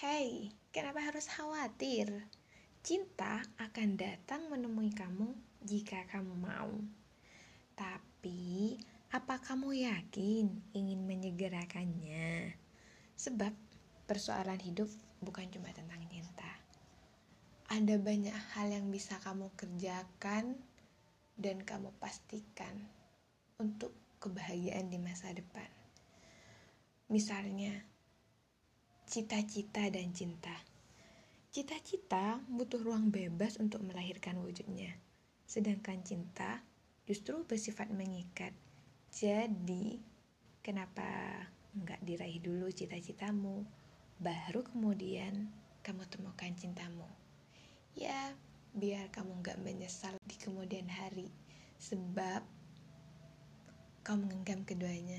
Hei, kenapa harus khawatir? Cinta akan datang menemui kamu jika kamu mau. Tapi, apa kamu yakin ingin menyegerakannya? Sebab persoalan hidup bukan cuma tentang cinta. Ada banyak hal yang bisa kamu kerjakan dan kamu pastikan untuk kebahagiaan di masa depan. Misalnya, cita-cita dan cinta. Cita-cita butuh ruang bebas untuk melahirkan wujudnya, sedangkan cinta justru bersifat mengikat. Jadi, kenapa nggak diraih dulu cita-citamu, baru kemudian kamu temukan cintamu? Ya, biar kamu nggak menyesal di kemudian hari, sebab kau mengenggam keduanya.